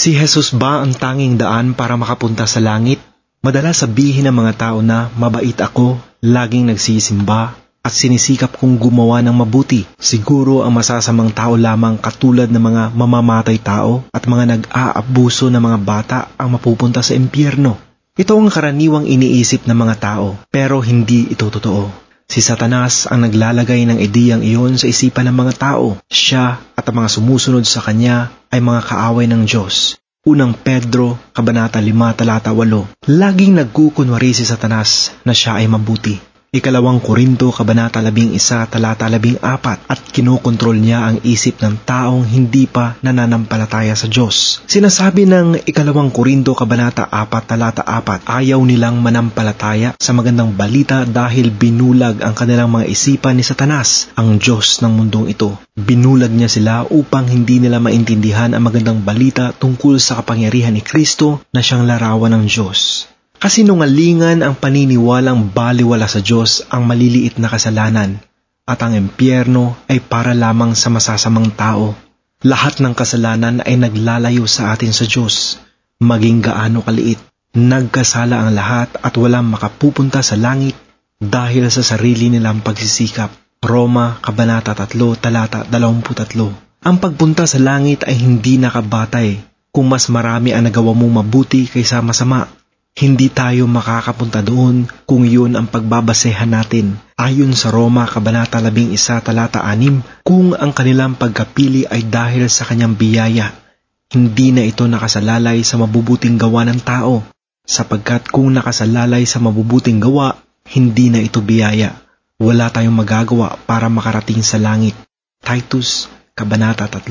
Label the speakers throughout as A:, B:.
A: Si Jesus ba ang tanging daan para makapunta sa langit? Madalas sabihin ng mga tao na mabait ako, laging nagsisimba, at sinisikap kong gumawa ng mabuti. Siguro ang masasamang tao lamang katulad ng mga mamamatay tao at mga nag-aabuso ng mga bata ang mapupunta sa impyerno. Ito ang karaniwang iniisip ng mga tao, pero hindi ito totoo. Si Satanas ang naglalagay ng ideyang iyon sa isipan ng mga tao. Siya at ang mga sumusunod sa kanya ay mga kaaway ng Diyos. Unang Pedro, Kabanata 5, Talata 8. Laging nagkukunwari si Satanas na siya ay mabuti. Ikalawang Korinto, Kabanata 11, Talata 14 at kinokontrol niya ang isip ng taong hindi pa nananampalataya sa Diyos. Sinasabi ng Ikalawang Korinto, Kabanata 4, Talata 4, ayaw nilang manampalataya sa magandang balita dahil binulag ang kanilang mga isipan ni Satanas, ang Diyos ng mundong ito. Binulag niya sila upang hindi nila maintindihan ang magandang balita tungkol sa kapangyarihan ni Kristo na siyang larawan ng Diyos. Kasinungalingan ang paniniwalang baliwala sa Diyos ang maliliit na kasalanan at ang impyerno ay para lamang sa masasamang tao. Lahat ng kasalanan ay naglalayo sa atin sa Diyos, maging gaano kaliit. Nagkasala ang lahat at walang makapupunta sa langit dahil sa sarili nilang pagsisikap. Roma, Kabanata 3, Talata 23 Ang pagpunta sa langit ay hindi nakabatay kung mas marami ang nagawa mong mabuti kaysa masama hindi tayo makakapunta doon kung yun ang pagbabasehan natin. Ayon sa Roma Kabanata 11 Talata 6, kung ang kanilang pagkapili ay dahil sa kanyang biyaya, hindi na ito nakasalalay sa mabubuting gawa ng tao, sapagkat kung nakasalalay sa mabubuting gawa, hindi na ito biyaya. Wala tayong magagawa para makarating sa langit. Titus Kabanata 3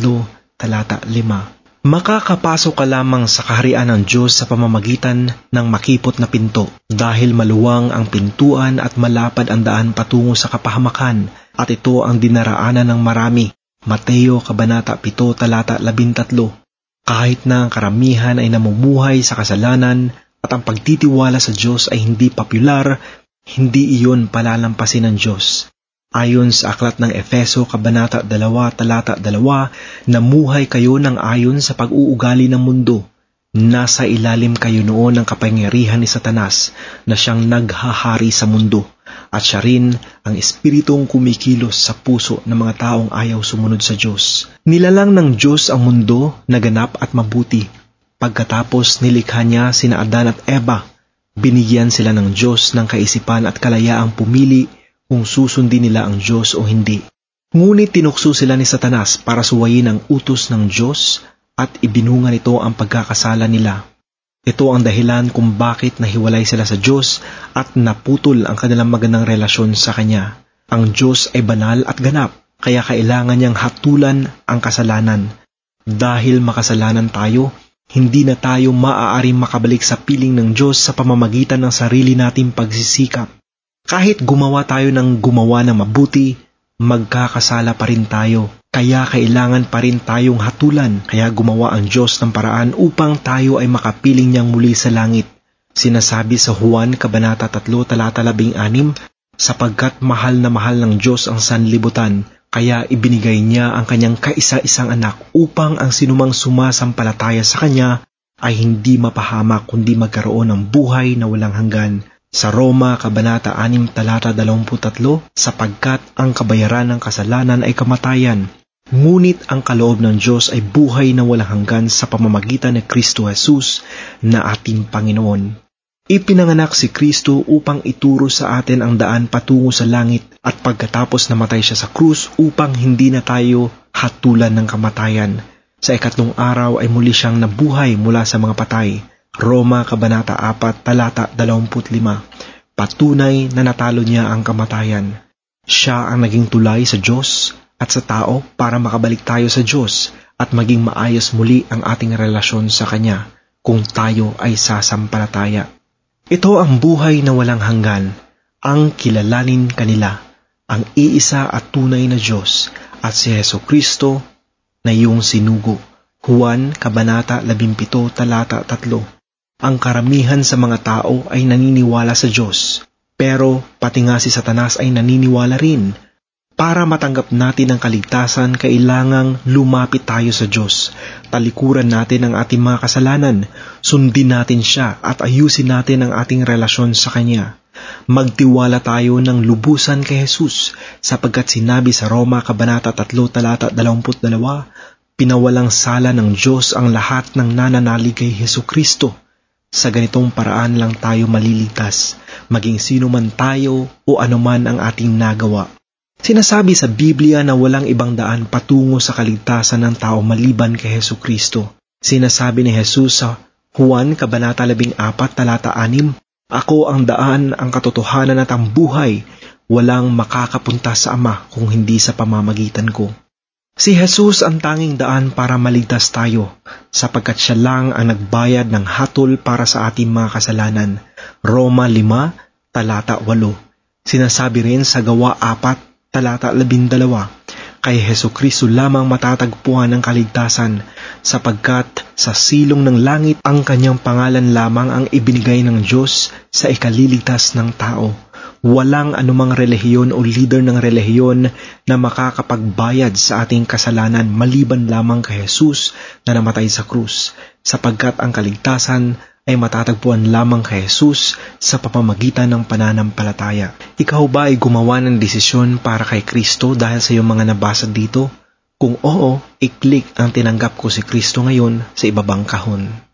A: Talata 5 Makakapasok ka lamang sa kaharian ng Diyos sa pamamagitan ng makipot na pinto dahil maluwang ang pintuan at malapad ang daan patungo sa kapahamakan at ito ang dinaraanan ng marami. Mateo Kabanata 7 Talata 13 Kahit na ang karamihan ay namumuhay sa kasalanan at ang pagtitiwala sa Diyos ay hindi popular, hindi iyon palalampasin ng Diyos. Ayon sa aklat ng Efeso Kabanata 2 Talata 2, namuhay kayo ng ayon sa pag-uugali ng mundo. Nasa ilalim kayo noon ng kapangyarihan ni Satanas na siyang naghahari sa mundo at siya rin ang espiritong kumikilos sa puso ng mga taong ayaw sumunod sa Diyos. Nilalang ng Diyos ang mundo na ganap at mabuti. Pagkatapos nilikha niya sina Adan at Eva, binigyan sila ng Diyos ng kaisipan at kalayaang pumili kung susundin nila ang Diyos o hindi. Ngunit tinukso sila ni Satanas para suwayin ang utos ng Diyos at ibinunga nito ang pagkakasala nila. Ito ang dahilan kung bakit nahiwalay sila sa Diyos at naputol ang kanilang magandang relasyon sa Kanya. Ang Diyos ay banal at ganap, kaya kailangan niyang hatulan ang kasalanan. Dahil makasalanan tayo, hindi na tayo maaaring makabalik sa piling ng Diyos sa pamamagitan ng sarili nating pagsisikap. Kahit gumawa tayo ng gumawa ng mabuti, magkakasala pa rin tayo. Kaya kailangan pa rin tayong hatulan, kaya gumawa ang Diyos ng paraan upang tayo ay makapiling niyang muli sa langit. Sinasabi sa Juan Kabanata 3 Talata 16, sapagkat mahal na mahal ng Diyos ang sanlibutan, kaya ibinigay niya ang kanyang kaisa-isang anak upang ang sinumang sumasampalataya sa kanya ay hindi mapahamak kundi magkaroon ng buhay na walang hanggan sa Roma Kabanata 6 Talata 23 sapagkat ang kabayaran ng kasalanan ay kamatayan ngunit ang kaloob ng Diyos ay buhay na walang hanggan sa pamamagitan ni Kristo Jesus na ating Panginoon. Ipinanganak si Kristo upang ituro sa atin ang daan patungo sa langit at pagkatapos namatay siya sa krus upang hindi na tayo hatulan ng kamatayan. Sa ikatlong araw ay muli siyang nabuhay mula sa mga patay Roma Kabanata 4 Talata 25 Patunay na natalo niya ang kamatayan. Siya ang naging tulay sa Diyos at sa tao para makabalik tayo sa Diyos at maging maayos muli ang ating relasyon sa Kanya kung tayo ay sasampalataya. Ito ang buhay na walang hanggan, ang kilalanin kanila, ang iisa at tunay na Diyos at si Yeso Kristo na iyong sinugo. Juan Kabanata 17 Talata 3 ang karamihan sa mga tao ay naniniwala sa Diyos, pero pati nga si Satanas ay naniniwala rin. Para matanggap natin ang kaligtasan, kailangang lumapit tayo sa Diyos. Talikuran natin ang ating mga kasalanan, sundin natin siya at ayusin natin ang ating relasyon sa Kanya. Magtiwala tayo ng lubusan kay Jesus sapagkat sinabi sa Roma Kabanata 3 Talata 22, pinawalang sala ng Diyos ang lahat ng nananalig kay Heso Kristo. Sa ganitong paraan lang tayo maliligtas, maging sino man tayo o anuman ang ating nagawa. Sinasabi sa Biblia na walang ibang daan patungo sa kaligtasan ng tao maliban kay Heso Kristo. Sinasabi ni Jesus sa Juan Kabanata 14 talata 6, Ako ang daan, ang katotohanan at ang buhay, walang makakapunta sa Ama kung hindi sa pamamagitan ko. Si Jesus ang tanging daan para maligtas tayo, sapagkat siya lang ang nagbayad ng hatol para sa ating mga kasalanan. Roma 5, talata 8. Sinasabi rin sa gawa 4, talata 12, kay Heso Kristo lamang matatagpuan ang kaligtasan sapagkat sa silong ng langit ang kanyang pangalan lamang ang ibinigay ng Diyos sa ikaliligtas ng tao. Walang anumang relihiyon o leader ng relihiyon na makakapagbayad sa ating kasalanan maliban lamang kay Jesus na namatay sa krus, sapagkat ang kaligtasan ay matatagpuan lamang kay Jesus sa pamamagitan ng pananampalataya. Ikaw ba ay gumawa ng desisyon para kay Kristo dahil sa iyong mga nabasa dito? Kung oo, i-click ang tinanggap ko si Kristo ngayon sa ibabang kahon.